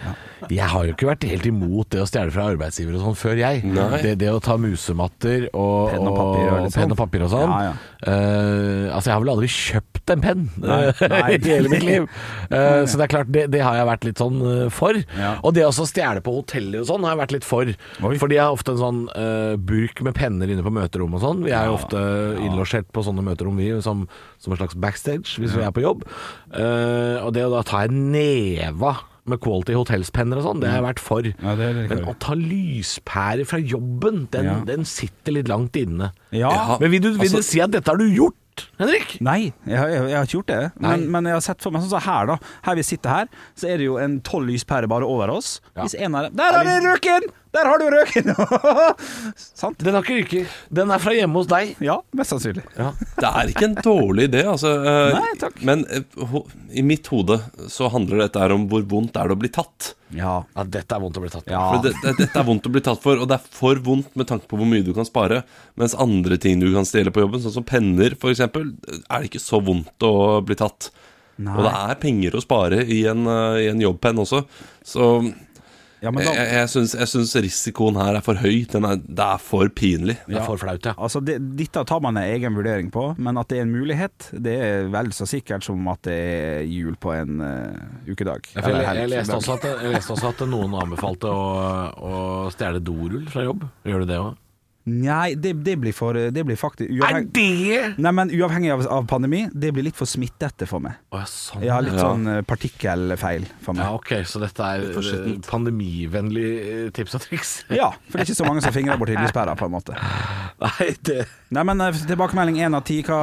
jeg har jo ikke vært helt imot det å stjele fra arbeidsgiver og sånn før, jeg. Det, det å ta musematter og, Penn og papir og penn sånn. og papir og sånn. Ja, ja. Eh, altså, jeg har vel aldri kjøpt en penn i hele mitt liv. Uh, så det er klart, det, det har jeg vært litt sånn uh, for. Ja. Og det å stjele på hoteller og sånn har jeg vært litt for. Oi. Fordi jeg har ofte en sånn burk med penner inne på møterom og sånn. Vi er jo ofte innlosjert på sånne møterom, vi, som, som en slags backstage hvis vi er på jobb. Og det å da ta en neva med Quality Hotels-penner og sånn, det har jeg vært for. Ja, Men å ta lyspærer fra jobben, den, Ja. den sitter litt langt inne. Ja. Men vil du, vil Altså- du si at dette har du gjort, Henrik? Nei, jeg, jeg, jeg har ikke gjort det. Men, men jeg har sett for meg sånn som her, da. Her vi sitter her, så er det jo en tolv lyspærer bare over oss. Hvis en av dem Der er det røken! Der har du røken! Sant? Den har ikke ryket. Den er fra hjemme hos deg. Ja, mest sannsynlig. Det er ikke en dårlig idé, altså. eh, Nei, takk. Men eh, ho- i mitt hode så handler dette her om hvor vondt er det å bli tatt. Ja. Ja, dette er vondt å bli tatt. Ja. For det, det, dette er vondt å bli tatt for, og det er for vondt med tanke på hvor mye du kan spare. Mens andre ting du kan stjele på jobben, sånn som penner f.eks., er det ikke så vondt å bli tatt. Nei. Og det er penger å spare i en, eh, i en jobbpenn også. Så ja, men jeg, da, jeg, syns, jeg syns risikoen her er for høy. Den er, det er for pinlig. Det er for flaut, ja. Altså, det, Dette tar man en egen vurdering på, men at det er en mulighet, det er vel så sikkert som at det er jul på en uh, ukedag. Ja, jeg, jeg, leste også at, jeg leste også at noen anbefalte å, å stjele dorull fra jobb. Gjør du det òg? Nei, det, det blir for Det blir faktisk Er det Nei, men Uavhengig av, av pandemi, det blir litt for smittete for meg. Å sånn. Jeg har litt Ja. sånn eh, partikkelfeil for Ja, ok, så dette er eh, pandemivennlig eh, tips og triks? Ja, for det er ikke så mange som fingrer borti lyspæra, på en måte. Nei, det Nei, men tilbakemelding én av ti, hva,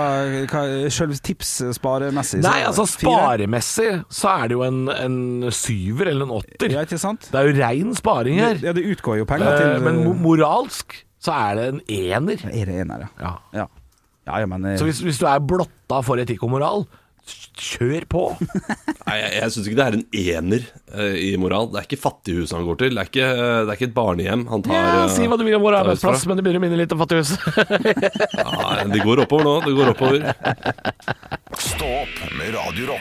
hva sjøl tipssparemessig? så- Nei, altså sparemessig så er det jo en, en syver eller en åtter. Ja, ikke sant? Det er jo rein sparing her. Ja, det utgår jo penger til Men moralsk så er det en ener. Er det ener, ja? Ja. Ja, ja, men eh, Så hvis, hvis du er blotta for etikk og moral, kjør på. Nei, jeg, jeg syns ikke det er en ener uh, i moral. Det er ikke fattighuset han går til. Det er ikke, uh, det er ikke et barnehjem han tar Ja, si hva du vil om vår arbeidsplass, men det begynner å minne litt om Fattighuset. Ja, det går oppover nå. Det går oppover. Stå opp med Radio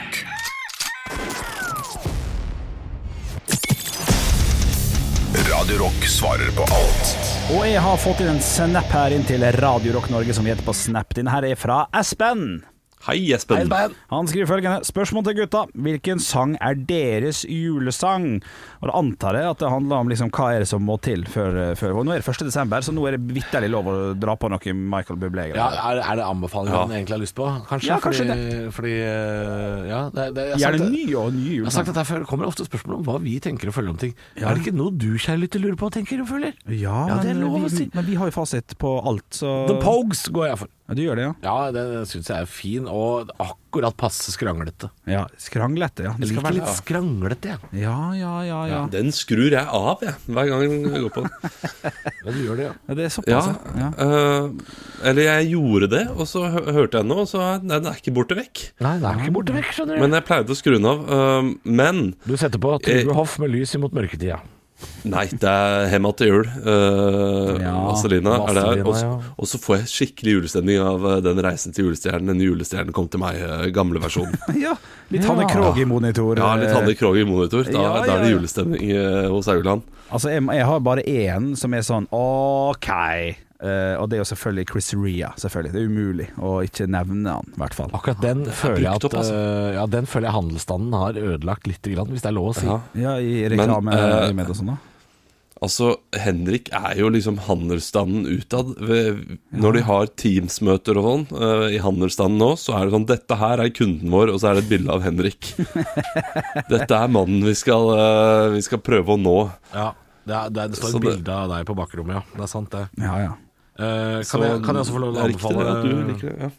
Radio Rock svarer på alt Og jeg har fått inn en snap her inn til Radio Rock Norge som heter på Snap. Denne her er fra Espen. Hei, Espen. Hei, Han skriver følgende Spørsmål til gutta. Hvilken sang er deres julesang? Og da antar jeg at det handler om liksom, hva er det som må til før, før og Nå er det 1. desember, så nå er det vitterlig lov å dra på noe Michael Bublé-greier. Ja, er, er det anbefalingen Ja. han egentlig har lyst på? Kanskje? Ja, kanskje fordi, fordi eh, Ja, det, det, jeg har sagt ny og ny Jeg har sagt at derfor før, det kommer ofte spørsmål om hva vi tenker og føler om ting. Er det ikke noe du, kjære lytter, lurer på og tenker og føler? Ja, Ja, det er lov å si. men vi har jo fasit på alt, så The Pogues går jeg for. Ja, du gjør det, ja? Ja, Den syns jeg er fin, og akkurat passe skranglete. Ja, Skranglete, ja. Det Jeg skal liker være litt skranglete, jeg. Ja, ja, ja. ja. Den skrur jeg av, jeg, hver gang jeg går på den. Ja, du gjør det, ja. ja det er såpass, Ja, ja. øh, eller jeg gjorde det, og så hørte jeg den nå, og så nei, den er ikke borte vekk. Nei, den er ikke borte vekk, skjønner du. Men jeg pleide å skru den av. Uh, men Du setter på Trygve Hoff med lys imot mørketida. Nei, det er Hemma til jul. Uh, Ja, Vaselina er Og så- ja. Og så får jeg skikkelig julestemning av øh, den reisen til julestjernen. Den julestjernen kom til meg, øh, gamle versjonen. ja. Litt Hanne Krogh i monitor. Ja, litt Hanne Krogh i monitor. Da, da er det julestemning uh, hos Auland Altså, jeg, jeg har bare én som er sånn OK. Eh, og det er jo selvfølgelig Chris Ria. Selvfølgelig. Det er umulig å ikke nevne han, i hvert fall. Akkurat den føler jeg at opp, altså. uh, Ja, den føler jeg handelsstanden har ødelagt litt, hvis det er lov å si. Ja. Ja, i Men, reklame eh, med og sånn, da. Altså, Henrik er jo liksom handelsstanden utad. Ved- Når de har Teams-møter og sånn uh, i handelsstanden nå, så er det sånn Dette her er kunden vår, og så er det et bilde av Henrik. Dette er mannen vi skal, vi skal prøve å nå. Ja, det, er, det, er, det står Så et bilde av deg på bakrommet, ja. Det er sant, det. Ja, ja. Eh, Så kan, jeg, kan jeg også få lov til å anbefale det, at du liker det, ja.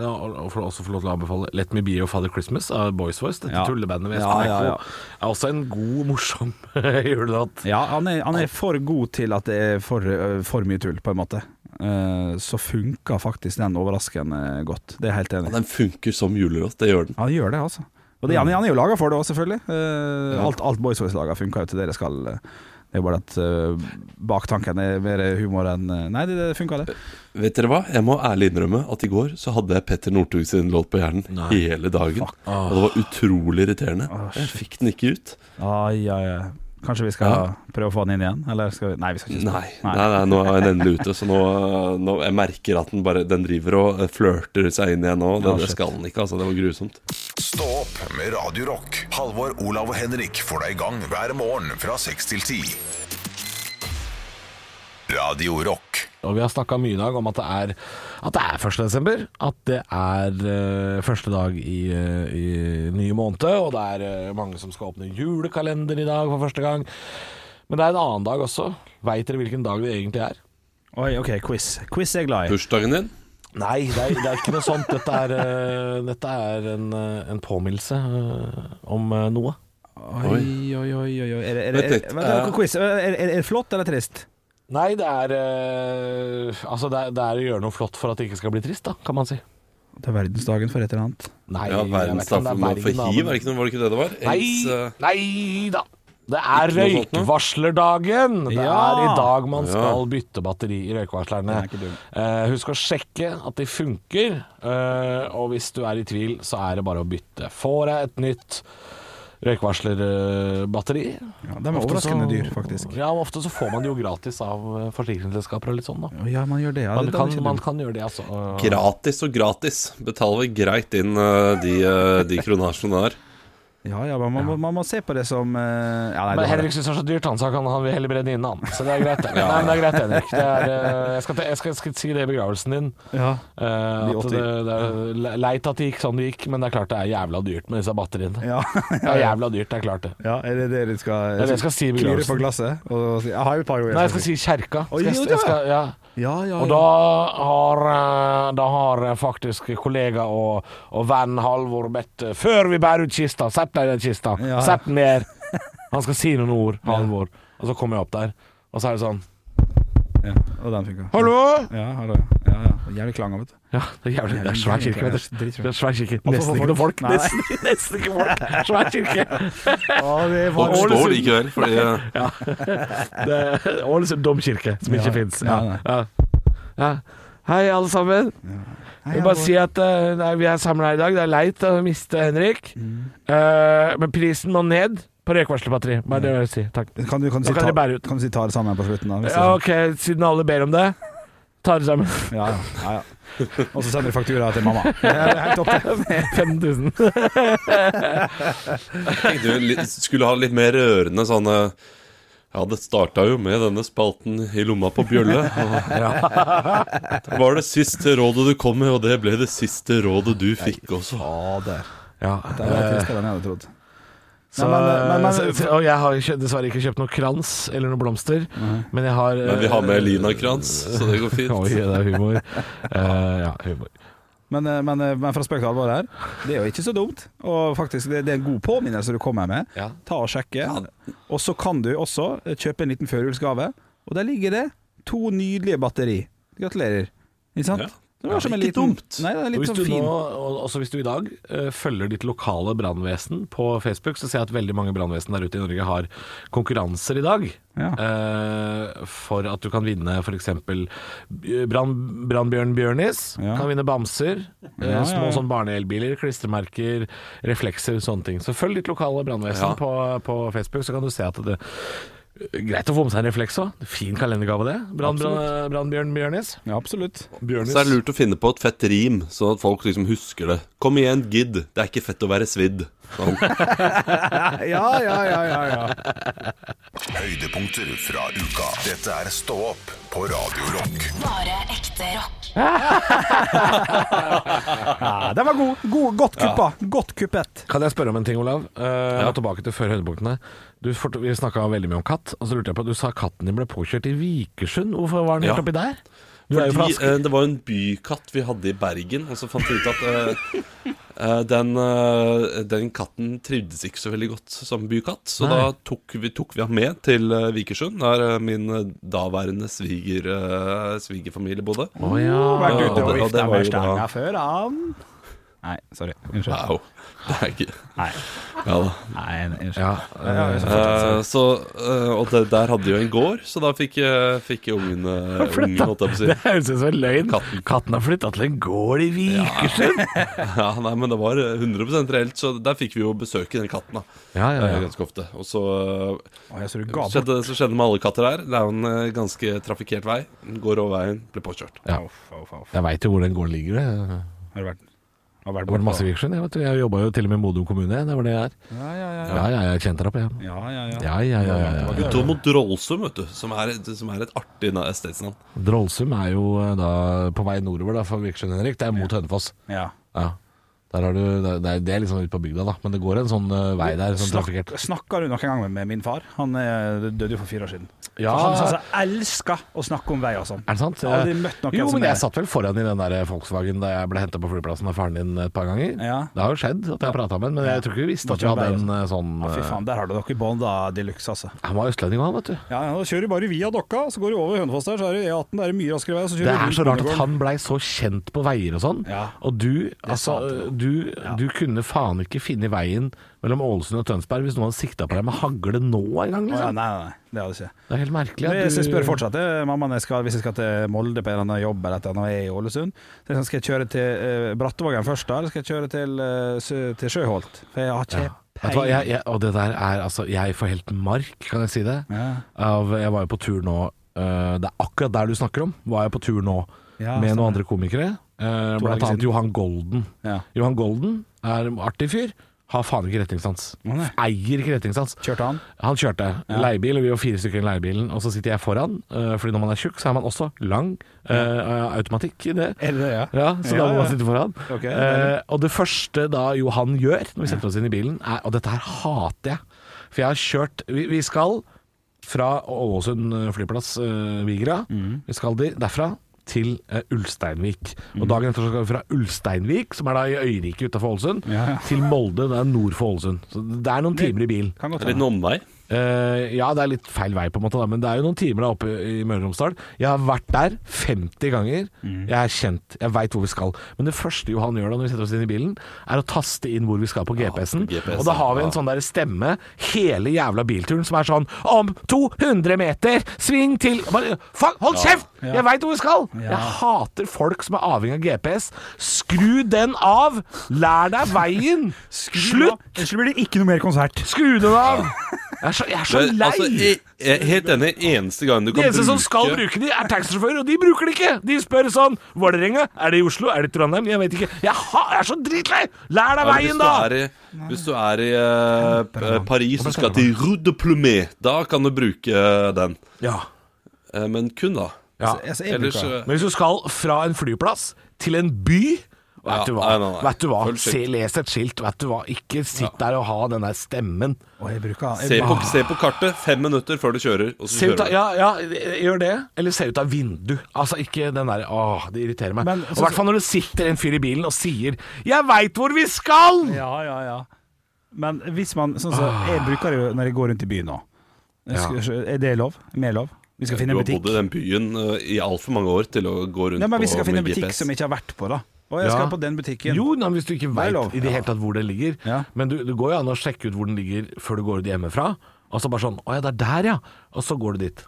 Kan jeg også få lov til å anbefale Let Me Be Your Father Christmas av Boys Voice. Dette Ja. tullebandet Ja, ja, ja. Er også en god, morsom julelåt. ja han, er, han er for god til at det er for, øh, for mye tull, på en måte. Uh, så funker faktisk den overraskende godt. Det er jeg helt enig Ja, i. Den funker som julelåt, det gjør den. Han gjør det, altså. Og det, han, han er jo laga for det òg, selvfølgelig. Uh, alt, alt Boys Voice laga funka jo til det det skal. eh. Det er bare at uh, baktanken er mer humor enn eh, Nei, det, det funka, det. Vet dere hva? Jeg må ærlig innrømme at i går så hadde jeg Petter Northug sin låt på hjernen hele dagen. Og det var utrolig irriterende. Jeg fikk den ikke ut. Ai, ai, ai. Kanskje vi skal Ja. prøve å få den inn igjen? Eller skal vi Nei, vi skal ikke Nei, nei, nei, nå er den endelig ute. Så nå, nå Jeg merker at den bare Den driver og flørter seg inn igjen nå. Det, Ja, det skal den ikke, altså. Det var grusomt. Stå opp med Radio Rock. Halvor, Olav og Henrik får deg i gang hver morgen fra 6 til 10. Radio Rock. Og vi har snakka mye i dag om at det er, at det er 1. desember. At det er uh, første dag i, uh, i nye måned, og det er uh, mange som skal åpne julekalender i dag for første gang. Men det er en annen dag også. Veit dere hvilken dag det egentlig er? Oi, OK, quiz. Quiz er jeg glad i. Bursdagen din? Nei, det er, det er ikke noe sånt. Dette er, uh, dette er en, uh, en påminnelse uh, om noe. Oi, oi, oi, oi. oi. Er det, er det, Vent litt, er, quiz. Er, er, er det flott eller trist? Nei, det er eh, Altså, det er, det er å gjøre noe flott for at det ikke skal bli trist, da, kan man si. Det er verdensdagen for et eller annet. Nei, Ja, jeg vet ikke om det er verdensdagen for da, hiv, er det ikke noe, var det ikke det det var? Nei, Aids, eh, nei da. Det er røykvarslerdagen. Det Ja. er i dag man skal bytte batteri i røykvarslerne. Er. Eh, husk å sjekke at de funker, uh, og hvis du er i tvil, så er det bare å bytte. Får jeg et nytt røykvarslerbatteri Ja, de er overraskende dyr, faktisk. Ja, ofte så får man det jo gratis av eh, forsikringsselskaper og litt sånn, da. Ja, man gjør det. Ja, Man kan, man kan gjøre det, altså. Gratis og gratis. Betaler greit inn de, de kronasjene der. Ja, ja, man, man, må- man må se på det som uh, ja, nei, Men Henrik syns det er så dyrt, han, så han, han vil heller brenne inne, han. Så det er greit, ja. Nei, det er greit, Henrik. Det er, uh, jeg, skal, jeg, skal, jeg skal si det i begravelsen din. Ja. Uh, at det, det er leit at det gikk sånn det gikk, men det er klart det er jævla dyrt med disse batteriene. Ja. Det er jævla dyrt, det er klart det. ja, er det det du skal Det jeg skal si i Klire på glasset? Og jeg har jo et par ord Nei, jeg skal si kjerka. Skal jeg- jeg skal- ja. Ja, ja, Og da har, eh, da har eh, faktisk kollega og, og venn Halvor bedt eh, Før vi bærer ut kista, sett deg i den kista. Ja, ja. Sett den ned. Han skal si noen ord, Halvor. Og så kommer jeg opp der, og så er det sånn ja. Og den funka. Hallo! Ja, hallo. Ja, ja. Jævlig klang av, vet du. Ja, det er jævlig Det er svær kirke, vet du. Det er svær kirke. Nesten ikke noe folk. Nesten, nesten ikke folk. Svær kirke. Er Folk Ålesund. står likevel, fordi Ja. Det er Ålesund domkirke, som ikke Ja. fins. Ja. Ja. ja. Hei, alle sammen. Jeg vil bare si at eh, nei, vi er samla her i dag. Det er leit å miste Henrik. Mm. uh, men prisen må ned røykvarslerbatteri. Bare det jeg vil si. Takk. Kan du, kan, du si, kan ta, bære ut. kan du si ta det sammen på slutten? da? hvis Ja, det- ok, siden alle ber om det, Ta det sammen. ja, ja, ja, ja. Og så sender du faktura til mamma. Det er helt opp til. 5000. Tenkte vi li- skulle ha litt mer rørende sånne Ja, det starta jo med denne spalten i lomma på Bjølle. Og det var det siste rådet du kom med, og det ble det siste rådet du fikk også. Fader. Ja, Det var tristere enn jeg hadde trodd. Så, Nei, men- men- men- så, og jeg har ikke, dessverre ikke kjøpt noe krans eller noe blomster, men jeg har Men vi har med Lina-krans, så det går fint. Oi, det er humor. uh, ja, humor. Men, eh, men, eh, men fra spøk til alvor her, det er jo ikke så dumt. Og faktisk, det, det er en god påminnelse du kommer med. Ja. Ta og sjekke. Og så kan du også eh, kjøpe en liten førjulsgave, og der ligger det to nydelige batteri. Gratulerer. Ikke sant? Ja. Det var Ja, som en ikke liten, dumt. Nei, det er Og litt hvis, sånn du fin. nå, også hvis du i dag uh, følger ditt lokale brannvesen på Facebook, så ser jeg at veldig mange brannvesen der ute i Norge har konkurranser i dag. Ja. Uh, for at du kan vinne f.eks. Brann- Brannbjørn Bjørnis. Ja. Kan vinne bamser. Ja, ja, små sånn barneelbiler, klistremerker, reflekser, sånne ting. Så følg ditt lokale brannvesen Ja. på, på Facebook, så kan du se at det Greit å få med seg en refleks òg. Fin kalendergave, det. Brannbjørn Bjørnis. Ja, absolutt. Bjørnis. Så er det lurt å finne på et fett rim, sånn at folk liksom husker det. Kom igjen, gidd. Det er ikke fett å være svidd. Sånn. Ja, ja, ja, ja, ja. Høydepunkter fra uka. Dette er Stå opp på Radio Rock. Bare ekte rock. ja den var god. god godt kuppa. Godt kuppet. Kan jeg spørre om en ting, Olav? Uh, ja. tilbake til før høydepunktene. Du, vi snakka veldig mye om katt, og så lurte jeg på Du sa katten din ble påkjørt i Vikersund. Hvorfor var den helt Ja. oppi der? Du er jo fra Fordi Asker. eh, det var jo en bykatt vi hadde i Bergen, og så fant vi ut at eh, eh, den, eh, den katten trivdes ikke så veldig godt som bykatt. Så Nei. da tok vi, tok vi ham med til eh, Vikersund, der min daværende sviger, svigerfamilie bodde. Å ja. Ute og og det- og vifta det var med jo da- stanga før han Nei, sorry. Unnskyld. Wow. Det er ikke Nei, Ja da. nei unnskyld. Ja, Ja, ja, Eh, så, eh, og det, der hadde de jo en gård, så da fikk, eh, fikk ungen Ungen, holdt jeg på å si. Det høres ut som en løgn. Katten. Katten har flytta til en gård i Vikersund. Ja, nei, men det var eh, 100% reelt, så der fikk vi jo besøke den katten da Ja, ja, ja. ganske ofte. Og så Å, jeg så du ga bort. skjedde, det med alle katter her. Det er jo en ganske trafikkert vei. Den Går over veien, blir påkjørt. Ja. Uff, uff, uff. Jeg veit jo hvor den gården ligger. Det Har du vært, har vært vært masse? Vikersund. Jeg, vet du. jeg jobba jo til og med i Modum kommune. Det var det jeg er. Ja, ja, ja. Ja, ja, jeg kjente deg opp, jeg. Ja, ja, ja. Ja, ja, ja, ja, ja. Utover mot Drålsum, vet du, som er, som er et artig na- stedsnavn. Drålsum er jo eh, da på vei nordover da, for Vikersund, Henrik. Det er mot Hønefoss. ja. Ja. Du, det det er liksom ute på bygda, da. Men det går en sånn uh, vei der. Sånn Snak, snakka du noen gang med, min far? Han er, døde jo for fire år siden. Ja. Han altså, elska å snakke om vei og sånn. Er det sant? Jeg har jo, men jeg er- satt vel foran i den der Volkswagen da jeg ble henta på flyplassen av faren din et par ganger. Ja. Det har jo skjedd at jeg har prata med ham, men jeg tror ikke vi visste at vi hadde en eh, sånn Ja, fy faen, der har du dere bonda de luxe, altså. eh, Han var østlending han, vet du. Ja, ja, da kjører bare via Dokka, så går du over Hønefoss der, så er det E18, det er mye raskere vei. Det er så rart at han blei så kjent på veier og sånn. Ja. Og du, altså, sant, ja. du, du kunne faen ikke finne veien mellom Ålesund og Tønsberg hvis noen hadde sikta på deg med hagle nå engang. Liksom. ja, nei, nei, nei, det hadde jeg ikke. Det er helt merkelig. Du- jeg spør fortsatt det, mamma jeg skal, hvis jeg skal til Molde på en eller annen jobb eller et eller annet, jeg er i Ålesund. Så skal jeg kjøre til uh, Brattevågen først, da, eller skal jeg kjøre til, uh, til Sjøholt? For jeg har ikke ja. Du hva, jeg, jeg, og det der er altså Jeg får helt mark, kan jeg si det. Ja. Av, jeg var jo på tur nå uh, Det er akkurat der du snakker om. Var jeg på tur nå Ja, med noen andre komikere. Uh, blant annet. Johan Golden. Ja. Johan Golden er en artig fyr. Har faen ikke retningssans. Eier ikke retningssans. Kjørte han? Han kjørte leiebil, og vi var fire stykker i leiebilen. Og så sitter jeg foran, uh, fordi når man er tjukk, så er man også lang. Uh, automatikk i det. Er det det, ja? Ja, så da må man ja. sitte foran. Ok, uh, og det første da Johan gjør når vi setter oss inn i bilen, er Og dette her hater jeg. For jeg har kjørt Vi, vi skal fra Ålesund flyplass, Vigra. Mm. Vi skal de, derfra til eh, Ulsteinvik. Og dagen etter skal vi fra Ulsteinvik, som er da i øyriket utafor Ålesund, Ja, ja. til Molde. Det er nord for Ålesund. Så det er noen timer i bil. Kan godt Det er en omvei. Eh, ja, det er litt feil vei, på en måte, da, men det er jo noen timer da oppe i Møre og Romsdal. Jeg har vært der 50 ganger. Jeg er kjent, jeg veit hvor vi skal. Men det første Johan gjør da når vi setter oss inn i bilen, er å taste inn hvor vi skal på GPS-en. Ja, GPS, og da har vi en ja. sånn der stemme hele jævla bilturen som er sånn Om 200 meter, sving til Fuck, hold kjeft! Ja. Jeg veit hvor vi skal! Jeg hater folk som er avhengig av GPS. Skru den av! Lær deg veien! Slutt! Ellers blir det ikke noe mer konsert. Skru den av! Jeg er så, jeg er så lei! Altså, jeg, jeg er helt enig. Eneste gang du kan de kan eneste som skal bruke de, er taxisjåfører, og de bruker det ikke! De spør sånn Vålerenga? Er det i Oslo? Er det i Trondheim? Jeg vet ikke. Jeg, ha, jeg er så dritlei! Lær deg veien, da! hvis du er i uh, Paris og skal til Rue de Plumet, da kan du bruke den. Ja. Eh, men kun da. ja. Altså, Ellers eh, Men hvis du skal fra en flyplass til en by Vet du hva? nei, nei, nei. Vet du hva? Se, les et skilt. Vet du hva? Ikke sitt der og ha den der stemmen. Og jeg bruker jeg, se, på, se på kartet fem minutter før du kjører, og så Se ut kjører av, du. ja, ja, gjør det. Eller se ut av vindu. Altså ikke den der Åh, det irriterer meg. Men, og så- I hvert fall når det sitter en fyr i bilen og sier 'Jeg veit hvor vi skal!' Ja, ja, ja. Men hvis man Sånn som jeg bruker det jo når jeg går rundt i byen nå. Er det lov? Mer lov? Vi skal finne en Du en har bodd i den byen eh, i altfor mange år til å gå rundt Ja, men vi skal finne en butikk GPS. som jeg ikke har vært på, da. Og jeg Ja. skal på den butikken. Jo, nei, men hvis du ikke er veit i det Ja. hele tatt hvor det ligger. Ja. Men du, det går jo an å sjekke ut hvor den ligger før du går ut hjemmefra. Og så bare sånn 'Å ja, det er der, ja.' Og så går du dit.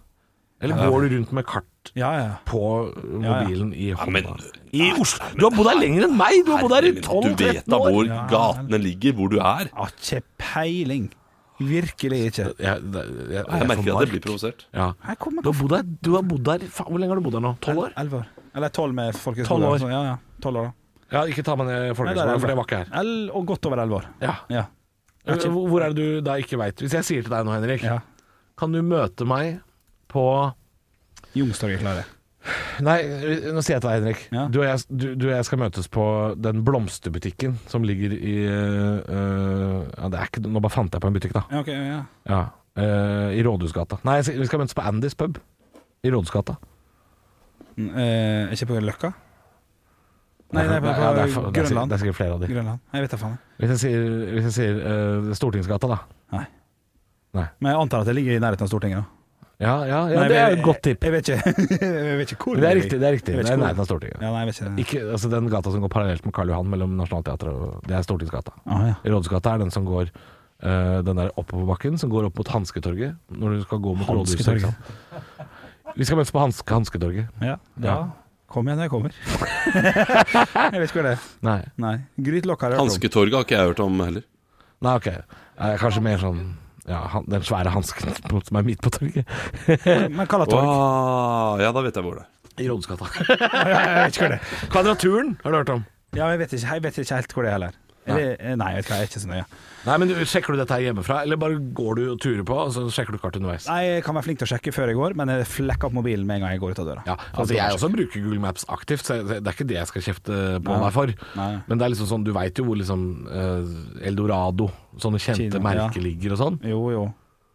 Eller går du rundt med kart Ja, ja. på Ja, ja. mobilen i hånda? men- I Oslo. Du har bodd her lenger enn meg! Du har bodd her i Men Du vet 12-13 da år. hvor Ja, gatene ligger, hvor du er. Har ikke peiling. Virkelig ikke. Jeg, det, jeg, Jeg merker at jeg blir provosert. Ja. Her kommer Du har bodd her, du har bodd her faen, Hvor lenge har du bodd her nå? Tolv år? Elleve år. Eller tolv med folkehøyskole. 12 år. Så, ja, ja. 12 år, da. Ja, ikke ta meg ned folkehøyskolen, for det var ikke her. El- Og godt over elleve år. Ja. Ja. Hvor hvor er det du da ikke veit? Hvis jeg sier til deg nå, Henrik, ja. kan du møte meg på Youngstorget klarer jeg. Nei, nå sier jeg til deg, Henrik. Ja. Du, og jeg, du, du og jeg skal møtes på den blomsterbutikken som ligger i øh, ja, det er ikke, Nå bare fant jeg på en butikk, da. Ja, ok, ja. Ja, uh, I Rådhusgata. Nei, vi skal møtes på Andys pub. I Rådhusgata. Eh, ikke på Løkka? Nei, nei, på, på Ja, det, er, det, er, sikkert- Grønland. det er sikkert flere av de. Grønland. Jeg vet da faen. Hvis jeg sier, hvis jeg sier uh, Stortingsgata, da. Nei. Nei. Men jeg antar at det ligger i nærheten av Stortinget. da. Ja, ja, ja Nei, det er et godt tipp. Jeg vet ikke, jeg vet ikke hvor Det er riktig. det er riktig Det er nærheten av Stortinget. Ja, nei, jeg vet ikke. Ikke, altså Den gata som går parallelt med Karl Johan mellom Nationaltheatret og Det er Stortingsgata. Ah, ja. Rådhusgata er den som går uh, Den der oppoverbakken som går opp mot Hansketorget. Når du skal gå mot Rådhuset. Vi skal møtes på Hans Hansketorget. Ja. Ja. Kom igjen jeg kommer. jeg vet ikke hvor det er. Nei. Nei. Grytelokk har jeg hørt om. Hansketorget har ikke jeg hørt om heller. Nei, ok. Eh, kanskje mer sånn ja, han, den svære hansken som er midt på torget. Men kalla torg. Wow, ja, da vet jeg hvor det er. I Rådhusgata. Jeg vet ikke hvor det er. Kvadraturen har du hørt om? Ja, jeg vet ikke, jeg vet ikke helt hvor det er heller. Er det, eh, nei, jeg vet ikke, jeg er ikke så nøye. Nei, men du, Sjekker du dette her hjemmefra, eller bare går du og turer på, og så sjekker du kartet underveis? Nei, Jeg kan være flink til å sjekke før jeg går, men jeg flekker opp mobilen med en gang jeg går ut av døra. Ja, altså Jeg også bruker Google Maps aktivt, så det er ikke det jeg skal kjefte på Nei. meg for. Nei. Men det er liksom sånn, du veit jo hvor liksom eh, Eldorado, sånne kjente Kino, merker ja. ligger og sånn. Jo, jo.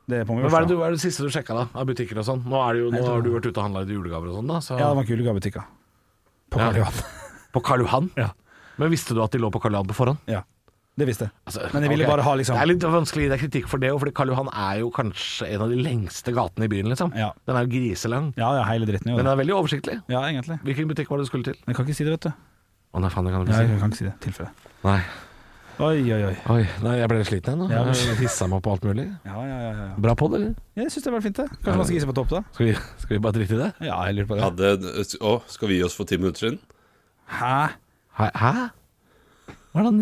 Det på Men hva er, det, hva er det siste du sjekka da, av butikker og sånn? Nå, det jo, nå har du vært ute og handla i julegaver og sånn, da. Så. Ja, det var julegavebutikker. På Ja. Karl Johan. På Karl Johan? Ja. Men visste du at de lå på Karl Johan på forhånd? Ja, det visste jeg. Altså, Men jeg ville okay. bare ha liksom Det er litt vanskelig å gi deg kritikk for det, fordi Karl Johan er jo kanskje en av de lengste gatene i byen, liksom. Ja. Den er jo griselang. Ja, ja, hele dritten jo Men den er veldig oversiktlig. Ja, egentlig. Hvilken butikk var det du skulle til? Jeg kan ikke si det, vet du. Å nei, faen, det kan du Ja, ikke jeg si. kan ikke si det. Tilfelle. Nei. Oi, oi, oi. Oi, nei, jeg ble litt sliten igjen nå. Ja, men- Jeg hissa meg opp på alt mulig. Ja, ja, ja. ja. Bra på det, eller? Jeg syns det var fint, det. Kanskje man skal gi seg på topp, da? Skal vi, skal vi bare drite i det? Ja, jeg lurer på det. Ja, det, å, skal vi gi oss for ti minutter siden? Hæ? Hæ? Hvordan?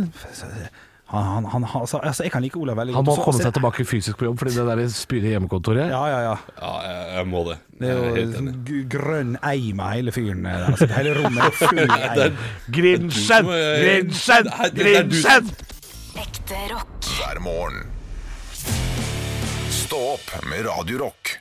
Han, han, han, han, altså, altså, jeg kan like Olav veldig Han må komme seg tilbake fysisk på jobb, fordi det der spydige hjemmekontoret Ja, ja, ja. Ja, jeg, jeg må det. Det er jo sånn grønn eim av hele fyren. Altså, hele rommet er full Det eim. Er du Grinchen! Ekte rock. hver morgen. Stå opp med Radio Rock.